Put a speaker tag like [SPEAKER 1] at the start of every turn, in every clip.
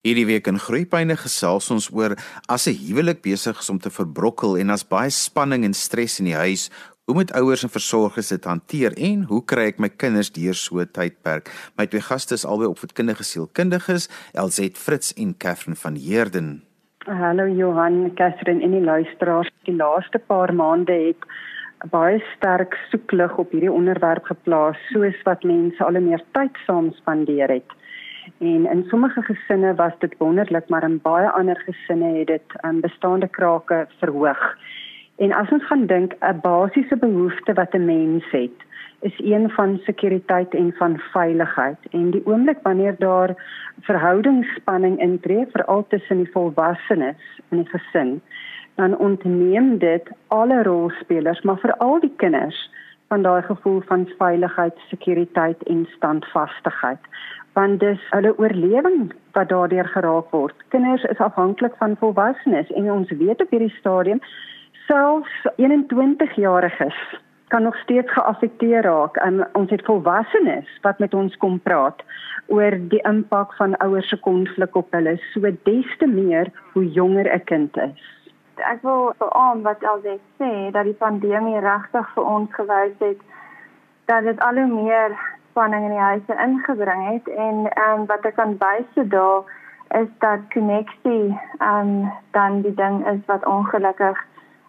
[SPEAKER 1] Hierdie week in Groepyne gesels ons oor as 'n huwelik besig is om te verbrokkel en as baie spanning en stres in die huis, hoe moet ouers en versorgers dit hanteer en hoe kry ek my kinders deur so 'n tydperk? My twee gaste is albei opvoedkundige sielkundiges, LZ Fritz en Katherine van Heerden.
[SPEAKER 2] Hallo Johan, Katherine en die luisteraars. Die laaste paar maande het baie sterk soeklig op hierdie onderwerp geplaas, soos wat mense al meer tyd saam spandeer het. En in sommige gesinne was dit wonderlik, maar in baie ander gesinne het dit um, bestaande krake verhoog. En as ons gaan dink, 'n basiese behoefte wat 'n mens het, is een van sekuriteit en van veiligheid. En die oomblik wanneer daar verhoudingsspanning intree, veral tussen die volwassenes in die gesin, dan ontneem dit alle rolspelers, maar veral die kinders van daai gevoel van veiligheid, sekuriteit en standvastigheid want dis hulle oorlewing wat daardeur geraak word. Kinders is afhanklik van volwassenes en ons weet op hierdie stadium selfs 21-jariges kan nog steeds geaffekteer raak. En ons het volwassenes wat met ons kom praat oor die impak van ouers se konflik op hulle. So des te meer hoe jonger 'n kind is.
[SPEAKER 3] Ek wil veral wat Elsie sê dat die pandemie regtig vir ons gewys het dat dit al hoe meer spanning in die huise ingebring het en ehm um, wat ek kan byse daar is dat koneksie ehm um, dan die ding is wat ongelukkig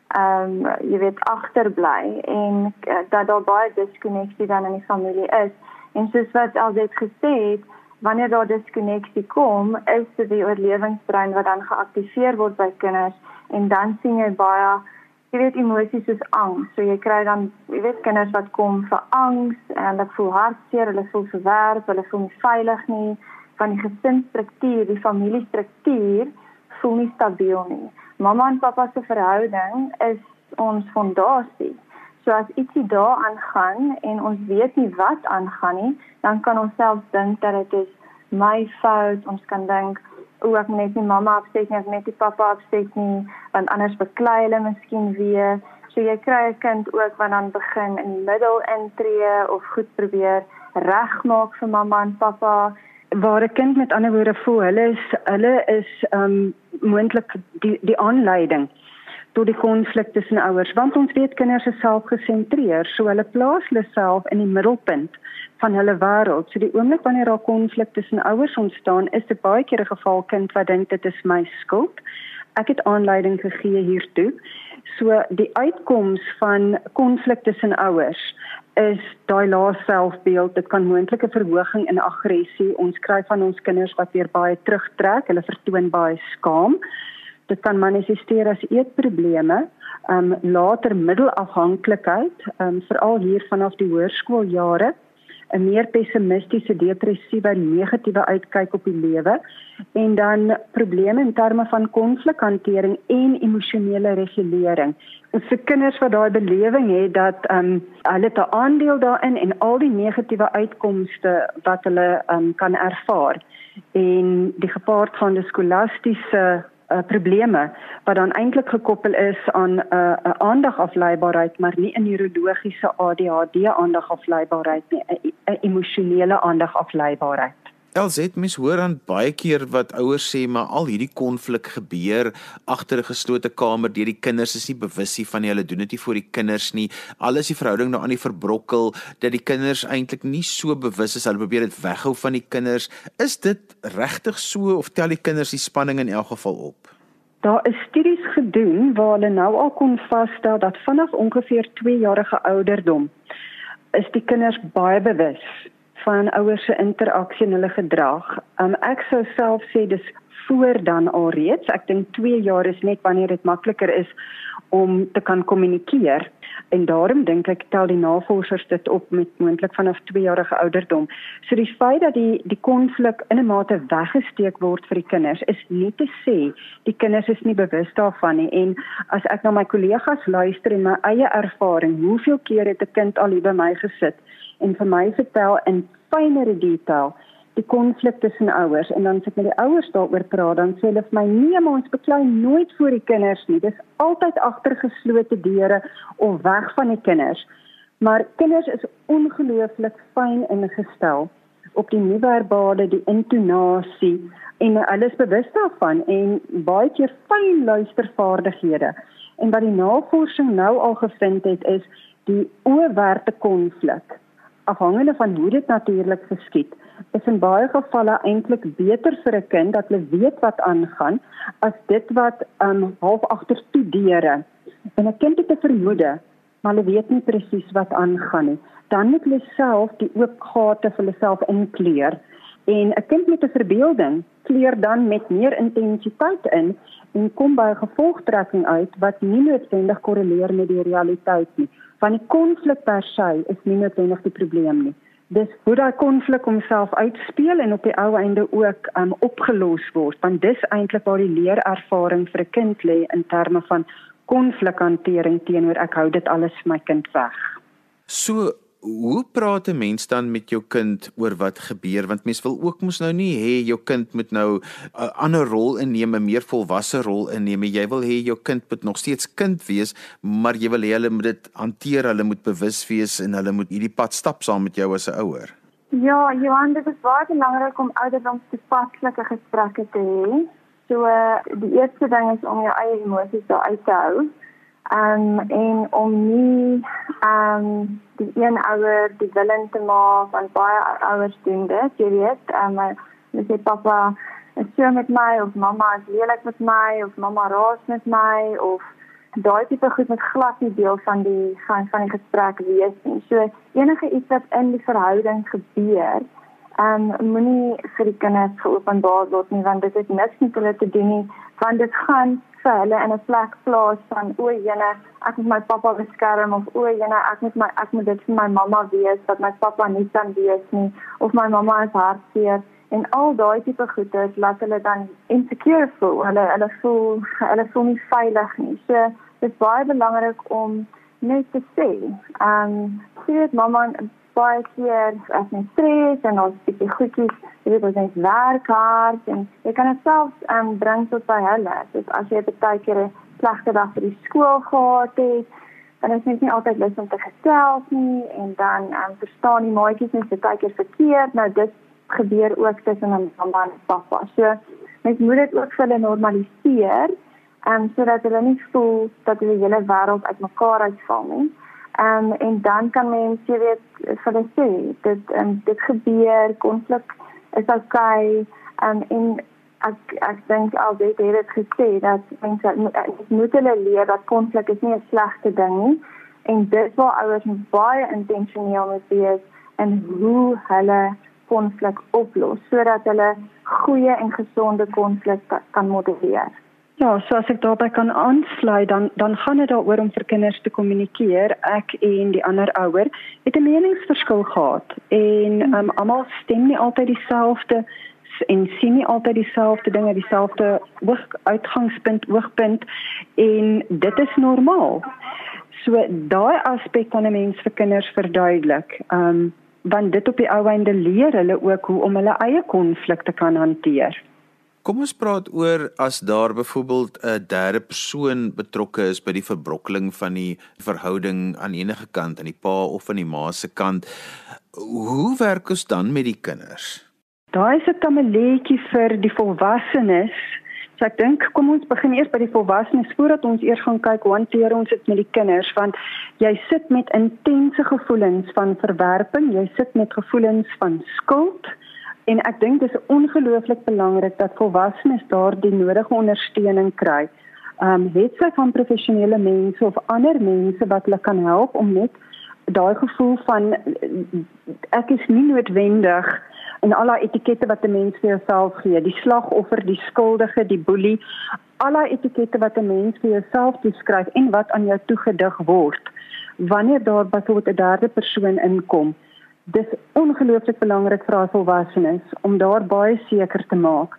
[SPEAKER 3] ehm um, jy weet agterbly en uh, dat daar baie diskonneksie dan in die familie is. En soos wat al dit gesê het wanneer daar diskonneksie kom is dit die oorlewingsbrein wat dan geaktiveer word by kinders en dan sien jy baie jy weet emosies soos angs. So jy kry dan jy weet kinders wat kom vir angs en hulle voel hartseer, hulle voel verwerp, hulle voel nie veilig nie van die gesinsstruktuur, die familiestruktuur voel nie stabiel nie. Mamma en pappa se verhouding is ons fondasie. So as ietsie daar aangaan en ons weet nie wat aangaan nie, dan kan ons self dink dat dit is my fout. Ons kan dink o, ek moet net nie mamma afsteek nie, ek moet net die pappa afsteek nie, want anders beklei hulle miskien weer. So jy kry 'n kind ook wat dan begin in die middel intree of goed probeer regmaak vir mamma en pappa. Waar 'n kind met ander woorde voel, hulle is hulle is um moontlik die die aanleiding tot die konflik tussen ouers want ons weet kinders is selfgesentreer so hulle plaas hulle self in die middelpunt van hulle wêreld. So die oomblik wanneer daar konflik tussen ouers ontstaan, is dit baie keer 'n geval kind wat dink dit is my skuld. Ek het aanleiding gegee hiertoe. So die uitkoms van konflik tussen ouers is daai lae selfbeeld. Dit kan moontlike verhoging in aggressie. Ons kry van ons kinders wat weer baie terugtrek. Hulle vertoon baie skaam. Dit kan manifesteer as eetprobleme, ehm um, later middelafhanklikheid, ehm um, veral hier vanaf die hoërskooljare. 'n meer pessimistiese, depressiewe, negatiewe uitkyk op die lewe en dan probleme in terme van konflikhantering en emosionele regulering. Ons vir kinders wat daai belewing het dat ehm um, hulle 'n aandeel daarin en al die negatiewe uitkomste wat hulle ehm um, kan ervaar en die gepaard gaan die skolastiese uh, probleme wat dan eintlik gekoppel is aan 'n uh, aandagafleibaarheid maar nie 'n neurologiese ADHD aandagafleibaarheid nie 'n emosionele aandagafleibaarheid.
[SPEAKER 1] LZ mis hoor aan baie keer wat ouers sê maar al hierdie konflik gebeur agter 'n geslote kamer deur die kinders. Is nie bewus nie van nie. Hulle doen dit nie vir die kinders nie. Alles die verhouding nou aan die verbrokkel dat die kinders eintlik nie so bewus is. Hulle probeer dit weghou van die kinders. Is dit regtig so of tel die kinders die spanning in elk geval op?
[SPEAKER 2] Daar is studies gedoen waar hulle nou al kon vasstel dat vanaf ongeveer 2 jarige ouderdom is die kinders baie bewus van ouers se interaksie en hulle gedrag. Um, ek sou self sê dis voor dan alreeds. Ek dink 2 jaar is net wanneer dit makliker is om te kan kommunikeer. En daarom dink ek tel die navorsers dit op met moontlik vanaf 2 jarige ouderdom. So die feit dat die die konflik in 'n mate weggesteek word vir die kinders is nie te sê die kinders is nie bewus daarvan nie. En as ek na my kollegas luister en my eie ervaring, hoeveel keer het 'n kind al hier by my gesit en vir my vertel in fynere detail die konflik tussen ouers. En dan sit met die ouers daaroor praat dan sê hulle vir my nee maar ons beklei nooit voor die kinders nie. Dis altyd agter geslote deure of weg van die kinders. Maar kinders is ongelooflik fyn ingestel op die nie-verbale, die intonasie en hulle is bewus daarvan en baie keer fyn luistervaardighede. En wat die navorsing nou al gevind het is die oorwerte konflik afhangende van hoe dit natuurlik geskied is in baie gevalle eintlik beter vir 'n kind dat hulle weet wat aangaan as dit wat um half agter studeer. En 'n kind het 'n vermoede, maar hulle weet nie presies wat aangaan nie. Dan moet hulle self die oop gate vir hulle self inkleer. En 'n kind met 'n verbeelding kleur dan met meer intensiteit in en kom by 'n gevolgtrekking uit wat nie noodwendig korreleer met die realiteit nie. Van die konflik per se is nie noodwendig die probleem nie. Dis hoe daai konflik homself uitspeel en op die ou einde ook um, opgelos word. Want dis eintlik waar die leerervaring vir 'n kind lê in terme van konflikhantering teenoor ek hou dit alles vir my kind weg.
[SPEAKER 1] So hoe praat 'n mens dan met jou kind oor wat gebeur? Want mens wil ook mos nou nie hê jou kind moet nou 'n ander rol inneem 'n meer volwasse rol inneem. Jy wil hê jou kind moet nog steeds kind wees maar jy wil hê hulle moet dit hanteer. Hulle moet bewus wees en hulle moet hierdie pad stap saam met jou as 'n ouer
[SPEAKER 3] Ja Johan dit is baie belangrik om ouderdoms toepaslike gesprekke te hê. So die eerste ding is om jou eie emosies daar uit te hou um, en om nie um die een ouer die willen te maak want baie ouers doen dit jy weet. Um, hulle sê pappa is so met my of mamma is lelik met my of mamma raas met my of daai tipe goed met glad nie deel van die van van die gesprek wees nie. So enige iets wat in die verhouding gebeur en um, moenie vir die kinders geopenbaar word nie want dit is niks met hulle te doen nie want dit gaan vir hulle in 'n plek plaas van o, jene, ek moet my pappa beskerm of o, jene, ek moet my ek moet dit vir my mamma wees dat my pappa nie kan wees nie of my mamma is hartseer en al daai tipe goeie laat hulle dan insecure voel. Hulle hulle voel hulle voel nie veilig nie. So dit is baie belangrik om net te sê, ehm, um, sê dit mamma baie keer as jy stres en ons bietjie goedjies, jy weet ons net werk hard en jy kan dit self um, bring tot by hulle. Dus as jy baie keer 'n slegte dag by die skool gehad het, dan is dit nie altyd lus om te gesels nie en dan um, verstaan die maatjies net baie keer verkeerd. Nou dit gebeur ook tussen 'n mamma en pappa. So mens moet dit ook vir hulle normaliseer. En um, sodat hulle nie voel dat die hele wêreld uitmekaar uitval nie. Um, en dan kan mens jy weet vir hulle sê dit um, dit gebeur konflik is okay um, en ek ek dink al dit het dit gesê dat mense moet hulle leer dat konflik is nie 'n slegte ding nie en dit waar ouers baie intentioneel moet wees en hoe hulle konflik oplos sodat hulle goeie en gesonde konflik kan modelleer.
[SPEAKER 2] Ja, so as ek daarby kan aansluit dan dan gaan dit daaroor om vir kinders te kommunikeer. Ek en die ander ouer het 'n meningsverskil gehad en um, almal stem nie altyd dieselfde en sien nie altyd dieselfde dinge, dieselfde oog uitgangspunt, oogpunt en dit is normaal. So daai aspek kan 'n mens vir kinders verduidelik. Ehm um, want dit op die ou einde leer hulle ook hoe om hulle eie konflikte kan hanteer.
[SPEAKER 1] Kom ons praat oor as daar byvoorbeeld 'n derde persoon betrokke is by die verbrokkeling van die verhouding aan enige kant, aan die pa of aan die ma se kant. Hoe werk ons dan met die kinders?
[SPEAKER 2] Daai is 'n kameletjie vir die volwassenes. So ek dink kom ons begin eers by die volwassenes voordat ons eers gaan kyk hoe hanteer ons dit met die kinders want jy sit met intense gevoelens van verwerping, jy sit met gevoelens van skuld En ek dink dit is ongelooflik belangrik dat volwassenes daardie nodige ondersteuning kry. Ehm um, het sy van professionele mense of ander mense wat hulle kan help om net daai gevoel van ek is nie noodwendig en al die etikette wat 'n mens vir jouself gee, die slagoffer, die skuldige, die boelie, al die etikette wat 'n mens vir jouself toeskryf en wat aan jou toegedig word. Wanneer daar byvoorbeeld 'n derde persoon inkom, dis ongelooflik belangrik vir ons volwassenes om daar baie seker te maak.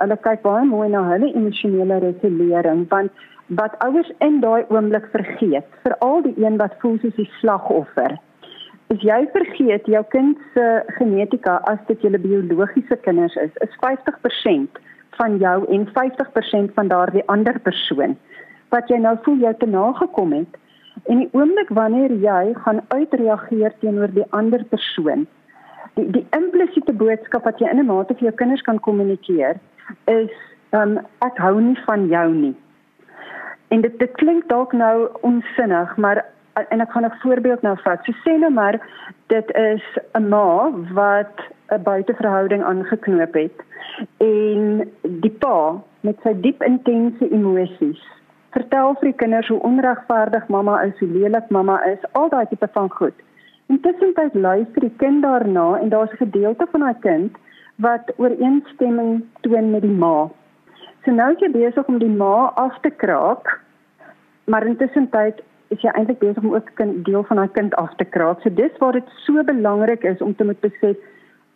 [SPEAKER 2] Hulle kyk baie mooi na hulle emosionele regulering want wat ouers in daai oomblik vergeet, veral die een wat voel soos die slagoffer. As jy vergeet jou kind se genetika as dit julle biologiese kinders is, is 50% van jou en 50% van daardie ander persoon wat jy nou voel jy te nagekom het En die oomblik wanneer jy gaan uitreageer teenoor die ander persoon, die die implisiete boodskap wat jy in 'n mate vir jou kinders kan kommunikeer is ehm um, ek hou nie van jou nie. En dit dit klink dalk nou onsinnig, maar en ek gaan 'n voorbeeld nou vat. So sê nou maar dit is 'n ma wat 'n buiteverhouding aangeknoop het en die pa met sy diep intense emosies vertel vir die kinders hoe onregverdig mamma is, hoe lelik mamma is, al daai tipe van goed. Intussen luister die kind daarna en daar's 'n gedeelte van haar kind wat ooreenstemming toon met die ma. So nou is jy besig om die ma af te kraak, maar intussen is jy eintlik besig om ook 'n deel van haar kind af te kraak. So dis waar dit so belangrik is om te moet besef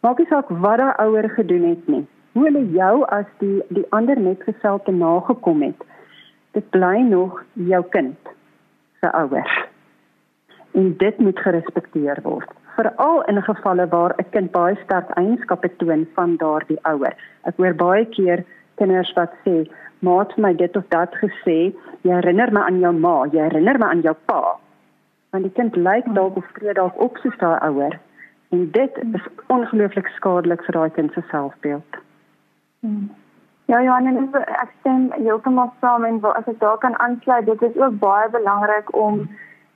[SPEAKER 2] maak nie saak wat daai ouer gedoen het nie. Hoe hulle jou as die die ander metgesel te nagekom het. Dit bly nog jou kind se ouers. En dit moet gerespekteer word veral in gevalle waar 'n kind baie sterk eienskappe toon van daardie ouer. Ek hoor baie keer kinders wat sê maat my dit of dat gesê jy herinner my aan jou ma jy herinner my aan jou pa. Want die kind lyk dalk of tree dalk op soos daai ouer en dit is ongelooflik skadelik vir daai kind se selfbeeld.
[SPEAKER 3] Hmm. Ja ja, en ek stem heeltemal saam en as ek daar kan aansluit, dit is ook baie belangrik om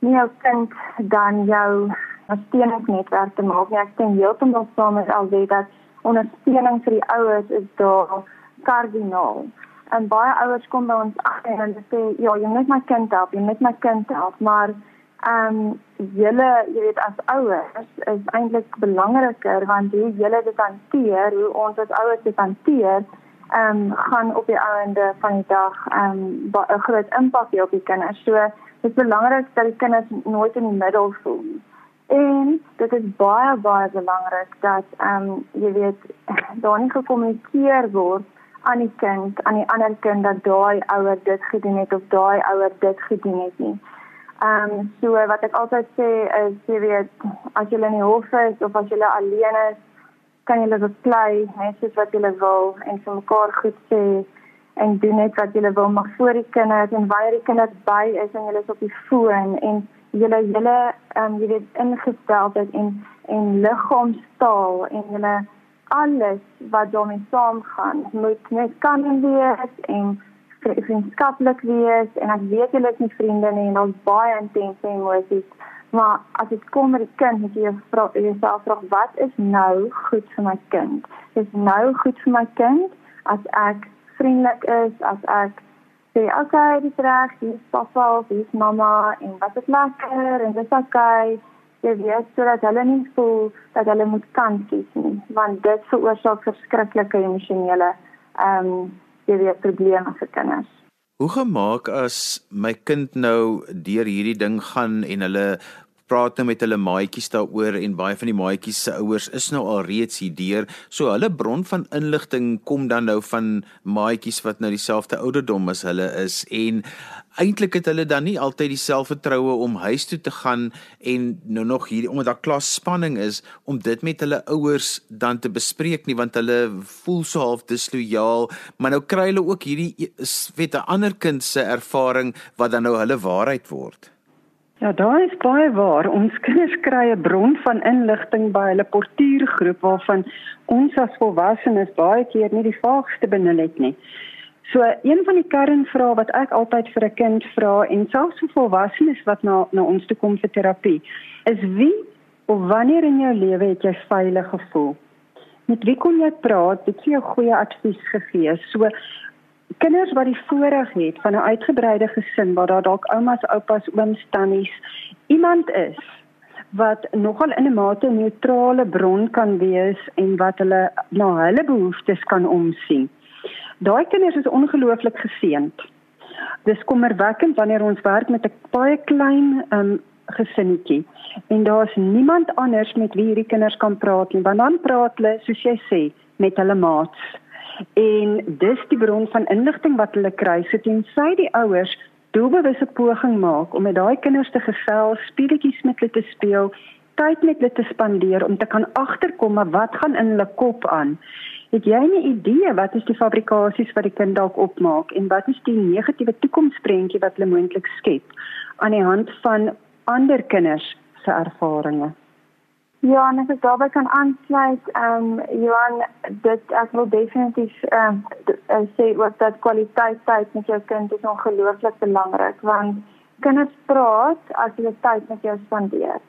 [SPEAKER 3] nie jou kind dan jou ondersteuningsnetwerk te maak nie. Ek stem heeltemal saam met al dit dat ondersteuning vir die ouers is daar kardinaal. En baie ouers kom by ons af en hulle sê, "Ja, jy moet my kind help, jy moet my kind help," maar ehm um, julle, jy weet as ouers is eintlik belangriker want hoe julle dit hanteer, hoe ons as ouers dit hanteer, ehm um, gaan op die einde van die dag ehm um, 'n groot impak hê op die kinders. So dit is belangrik dat die kinders nooit in die middel voel. En dit is baie baie belangrik dat ehm um, jy weet daar nie gekommunikeer word aan die kind, aan die ander kind dat daai ouer dit gedoen het of daai ouer dit gedoen het nie. Ehm um, so wat ek altyd sê is jy weet as jy in die hof is of as jy alleen is kan julle beklei net soos wat julle wil en vir mekaar goed sê en doen net wat julle wil maar voor die kinders en wanneer die kinders by is en julle is op die foon en julle julle ehm um, jy weet ingestel het en en liggaamstaal en julle alles wat daarmee saamgaan moet net kan wees en vriendskaplik wees en ek weet julle is nie vriende nie en ons baie intense emosies Maar as dit kom met die kind, moet jy jouself vra wat is nou goed vir my kind? Is nou goed vir my kind as ek vriendelik is, as ek sê okay, dis reg, dis pappa of dis mamma en wat is lekker en dis okay. Jy weet sodat hulle nie voel dat hulle moet kant kies nie, want dit veroorsaak verskriklike emosionele ehm um, jy weet probleme vir kinders.
[SPEAKER 1] Hoe gemaak as my kind nou deur hierdie ding gaan en hulle praat nou met hulle maatjies daaroor en baie van die maatjies se ouers is nou al reeds hier deur. So hulle bron van inligting kom dan nou van maatjies wat nou dieselfde ouderdom as hulle is en eintlik het hulle dan nie altyd dieselfde vertroue om huis toe te gaan en nou nog hier omdat daar klas spanning is om dit met hulle ouers dan te bespreek nie want hulle voel so half dislojaal maar nou kry hulle ook hierdie weet 'n ander kind se ervaring wat dan nou hulle waarheid word.
[SPEAKER 2] Ja, daar is baie waar. Ons kinders kry 'n bron van inligting by hulle portuïergroep waarvan ons as volwassenes baie keer nie die vaagste benul het nie. So een van die kernvrae wat ek altyd vir 'n kind vra en selfs vir volwassenes wat na na ons toe kom vir terapie, is wie of wanneer in jou lewe het jy veilig gevoel? Met wie kon jy praat? Het jy goeie advies gegee? So kinders wat die voorreg het van 'n uitgebreide gesin waar daar dalk oumas, oupas, ooms, tannies iemand is wat nogal in 'n mate 'n neutrale bron kan wees en wat hulle na hulle behoeftes kan omsien. Daai kinders is ongelooflik geseënd. Dis kommerwekkend wanneer ons werk met 'n baie klein um, gesinnetjie en daar's niemand anders met wie hierdie kinders kan praat nie want dan praat hulle soos jy sê met hulle maats en dis die bron van inligting wat hulle kry so tensy die ouers doelbewuste poging maak om met daai kinders te gesels, speletjies met hulle te speel, tyd met hulle te spandeer om te kan agterkom wat gaan in hulle kop aan. Het jy 'n idee wat is die fabrikasies wat die kind dalk opmaak en wat is die negatiewe toekomsprentjie wat hulle moontlik skep aan die hand van ander kinders se ervarings?
[SPEAKER 3] Ja, en ek daarby kan aansluit, ehm um, Johan, dit ek wil definitief ehm um, sê wat dat kwaliteit tyd met jou kind is ongelooflik belangrik want kinders praat as hulle tyd met jou spandeer.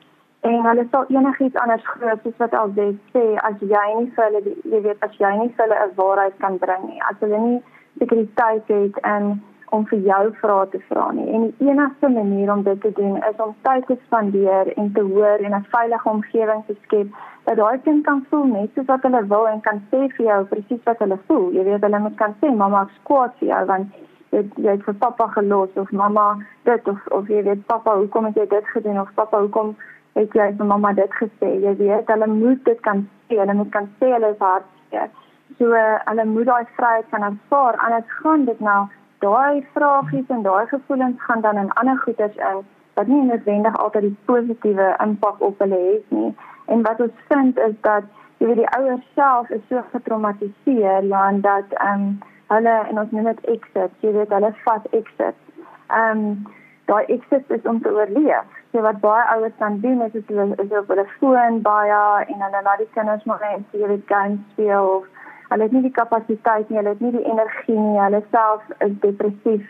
[SPEAKER 3] En hulle sal enigiets anders glo soos wat al sê as jy nie vir hulle jy weet as jy nie vir hulle 'n waarheid kan bring nie, as hulle nie sekuriteit het en om vir jou vrae te vra nie. En die enigste manier om dit te doen is om tyd te spandeer en te hoor en 'n veilige omgewing te skep dat daai kind kan voel net soos wat hulle wil en kan sê vir jou presies wat hulle voel. Jy weet hulle moet kan sê mamma ek kwaad vir jou want jy jy het vir pappa gelos of mamma dit of of jy weet pappa hoekom het jy dit gedoen of pappa hoekom het jy vir mamma dit gesê? Jy weet hulle moet dit kan sê. Hulle moet kan sê hulle is hartseer. So uh, hulle moet daai vryheid kan ervaar. Anders gaan dit nou daai vragies en daai gevoelens gaan dan in ander goeders in wat nie noodwendig altyd die positiewe impak op hulle het nie. En wat ons vind is dat jy weet die ouers self is so getraumatiseer dan dat ehm um, hulle en ons noem dit exit, jy weet hulle vat exit. Ehm um, daai exit is om te oorleef. So wat baie ouers dan doen is hulle is op hulle foon baie en hulle laat die kinders maar net jy weet games speel of hulle het nie die kapasiteit nie, hulle het nie die energie nie, hulle self is depressief.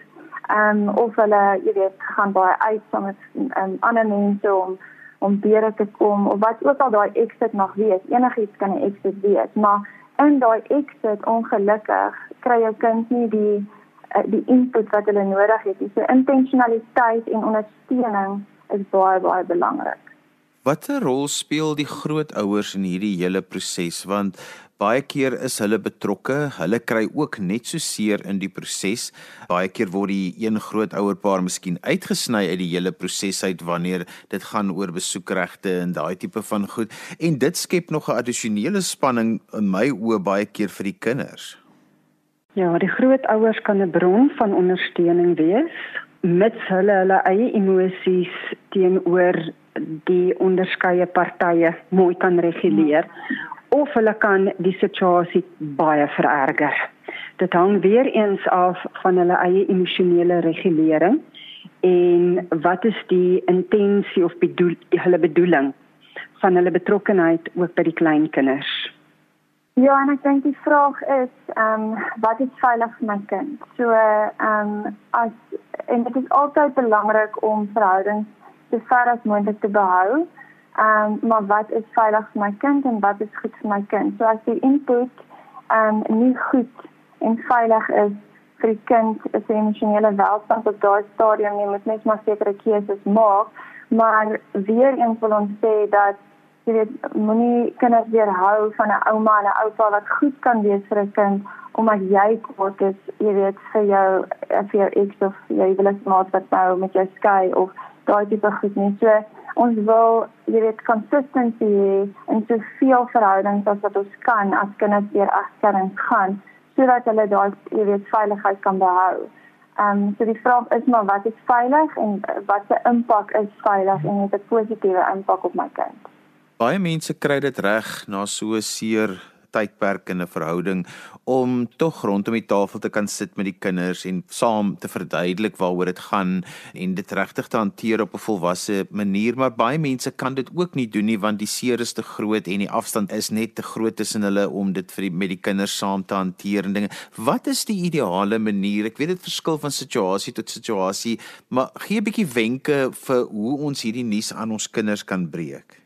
[SPEAKER 3] Ehm um, of hulle, jy weet, gaan baie uit saam met um, ander mense om om beere te kom of wat ook al daai exit nog wees. Enigiets kan 'n exit wees, maar in daai exit ongelukkig kry jou kind nie die uh, die input wat hulle nodig het. So intentionaliteit en ondersteuning is baie baie belangrik.
[SPEAKER 1] Watter rol speel die grootouers in hierdie hele proses want baie keer is hulle betrokke. Hulle kry ook net so seer in die proses. Baie keer word die een grootouerpaar miskien uitgesny uit die hele proses uit wanneer dit gaan oor besoekregte en daai tipe van goed. En dit skep nog 'n addisionele spanning in my oë baie keer vir die kinders.
[SPEAKER 2] Ja, die grootouers kan 'n bron van ondersteuning wees met hulle hulle eie emosies teenoor die onderskeie partye mooi kan reguleer of hulle kan die situasie baie vererger. Dit hang weer eens af van hulle eie emosionele regulering en wat is die intensie of bedoel hulle bedoeling van hulle betrokkenheid ook by die klein kinders.
[SPEAKER 3] Ja, en ek dink die vraag is, ehm um, wat is veilig vir my kind? So ehm um, as en dit is altyd belangrik om verhoudings so ver as moontlik te behou. Um, maar wat is veilig vir my kind en wat is goed vir my kind? So as die input um, nie goed en veilig is vir die kind, die emosionele welstand op daardie stadium nie moet net maar sekere keuses maak, maar weer eens wil ons sê dat jy weet moenie kinders weerhou van 'n ouma en 'n oupa wat goed kan wees vir 'n kind omdat jy kwaad is, jy weet vir jou vir jou ex of jy wil 'n maat wat nou met jou skei of daai tipe goed nie. So ons wil jy weet consistency en so veel verhoudings as wat ons kan as kinders deur egskeiding gaan sodat hulle daai jy weet veiligheid kan behou. Ehm um, so die vraag is maar wat is veilig en wat se impak is veilig en het 'n positiewe impak op my kind?
[SPEAKER 1] Baie mense kry dit reg na so seer tydperk in 'n verhouding om tog rondom die tafel te kan sit met die kinders en saam te verduidelik waaroor dit gaan en dit regtig te hanteer op 'n volwasse manier. Maar baie mense kan dit ook nie doen nie want die seer is te groot en die afstand is net te groot tussen hulle om dit vir die, met die kinders saam te hanteer en dinge. Wat is die ideale manier? Ek weet dit verskil van situasie tot situasie maar gee 'n bietjie wenke vir hoe ons hierdie nuus aan ons kinders kan breek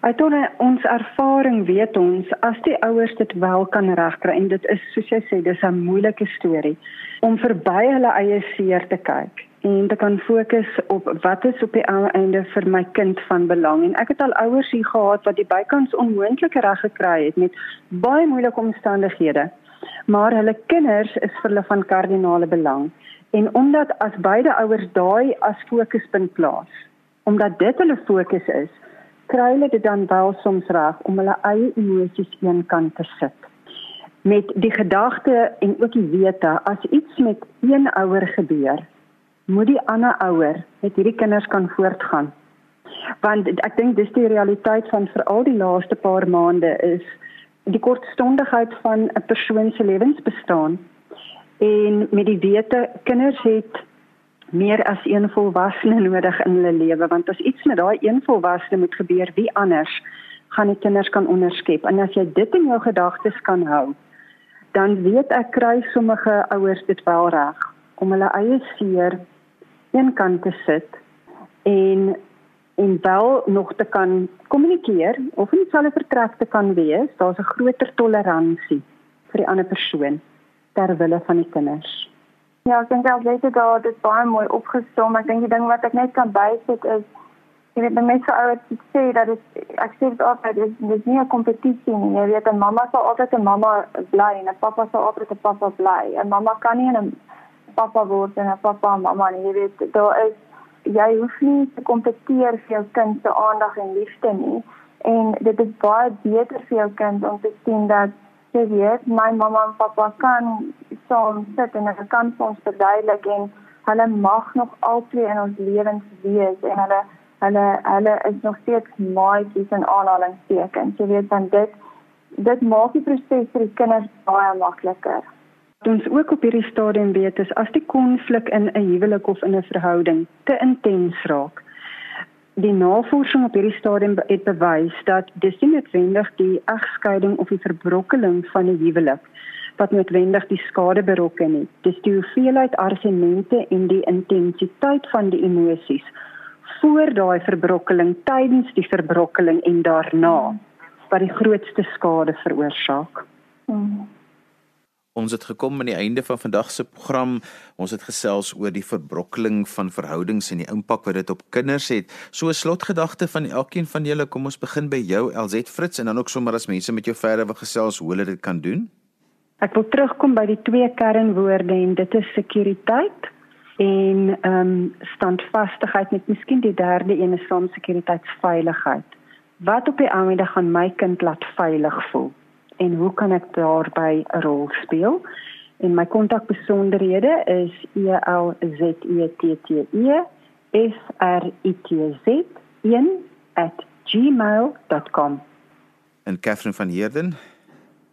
[SPEAKER 2] Uit ons ervaring weet ons as die ouers dit wel kan regkry en dit is soos jy sê dis 'n moeilike storie om verby hulle eie seer te kyk en te kan fokus op wat is op die einde vir my kind van belang. En ek het al ouers hier gehad wat die bykans onmoontlike reg gekry het met baie moeilike omstandighede maar hulle kinders is vir hulle van kardinale belang. En omdat as beide ouers daai as fokuspunt plaas omdat dit hulle fokus is kry hulle dit dan wel soms reg om hulle eie emosies een kant te sit. Met die gedagte en ook die wete as iets met een ouer gebeur, moet die ander ouer met hierdie kinders kan voortgaan. Want ek dink dis die realiteit van veral die laaste paar maande is die kortstondigheid van 'n persoon se lewensbestaan. En met die wete kinders het meer as een volwassene nodig in hulle lewe want as iets met daai een volwassene moet gebeur wie anders gaan die kinders kan onderskep. En as jy dit in jou gedagtes kan hou, dan weet ek kry sommige ouers dit wel reg om hulle eie seer een kant te sit en en wel nog te kan kommunikeer of nie selfe vertrek te kan wees, daar's 'n groter toleransie vir die ander persoon ter wille van die kinders.
[SPEAKER 3] Ja, ek dink al ek al dit baie mooi opgesom. Ek dink die ding wat ek net kan bysit is jy weet mense ouers sê dat dit ek sê dit altyd dis dis nie 'n kompetisie nie. Jy weet 'n mamma sal altyd 'n mamma bly en 'n pappa sal altyd 'n pappa bly. 'n Mamma kan nie 'n pappa word en 'n pappa en mamma nie. Jy weet daar is jy hoef nie te kompeteer vir jou kind se aandag en liefde nie en dit is baie beter vir jou kind om te sien dat jy weet my mamma en pappa kan saam sit en hulle kan ons verduidelik en hulle mag nog altyd in ons lewens wees en hulle hulle hulle is nog steeds maatjies en aanhalingstekens jy weet dan dit dit maak die proses vir die kinders baie makliker
[SPEAKER 2] ons ook op hierdie stadium weet is as die konflik in 'n huwelik of in 'n verhouding te intens raak. Die navorsing op hierdie stadium het bewys dat dis nie noodwendig die egskeiding of die verbrokkeling van 'n huwelik wat noodwendig die skade berokken het. Dis die hoeveelheid argumente en die intensiteit van die emosies voor daai verbrokkeling, tydens die verbrokkeling en daarna wat die grootste skade veroorsaak. Hmm.
[SPEAKER 1] Ons het gekom aan die einde van vandag se program. Ons het gesels oor die verbrokkeling van verhoudings en die impak wat dit op kinders het. So 'n slotgedagte van elkeen van julle, kom ons begin by jou LZ Fritz en dan ook sommer as mense met jou verder wil gesels hoe hulle dit kan doen.
[SPEAKER 2] Ek wil terugkom by die twee kernwoorde en dit is sekuriteit en ehm um, standvastigheid met miskien die derde een is soms sekuriteitsveiligheid. Wat op die oomblik gaan my kind laat veilig voel? En hoe kan ek daarbey 'n rol speel? En my kontakbesonderhede is E L Z E T T E F R I T Z 1@gmail.com.
[SPEAKER 1] En Catherine van Heerden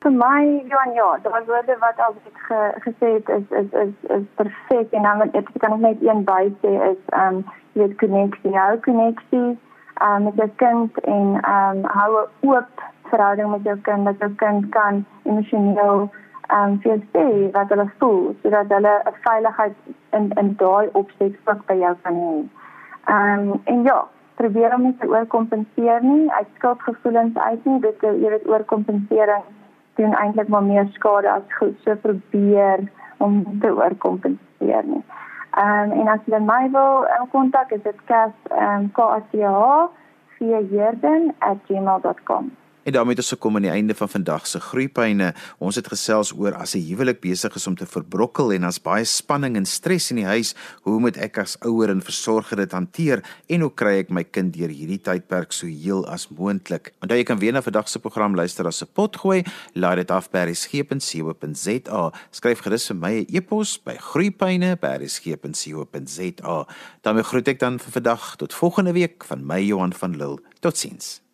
[SPEAKER 3] vir my Johan ja, daai woorde wat al ge, gesê het is is is is perfek en dan ek kan net een by sê is um jy weet koneksie, hou koneksie um met jou kind en um hou oop verhouding met jou kind dat jou kind kan emosioneel ehm um, vir sê wat hulle voel sodat hulle 'n veiligheid in in daai opset ook by jou kan hê. Ehm um, en ja, probeer om nie te oorkompenseer nie. Uit skuldgevoelens uit nie. Dit jy weet oorkompensering doen eintlik maar meer skade as goed. So probeer om te oorkompenseer nie. Ehm um, en as jy my wil in kontak is dit kas ehm um, KACH via jerden@gmail.com.
[SPEAKER 1] En daarmee het ons gekom aan die einde van vandag se groeipyne. Ons het gesels oor as 'n huwelik besig is om te verbrokkel en as baie spanning en stres in die huis, hoe moet ek as ouer en versorger dit hanteer en hoe kry ek my kind deur hierdie tydperk so heel as moontlik? Onthou jy kan weer na vandag se program luister as 'n pot gooi. Laai dit af by resgep.co.za. Skryf gerus vir my 'n e e-pos by groeipyne@resgep.co.za. daarmee groet ek dan vir vandag tot volgende week van my Johan van Lille. Totsiens.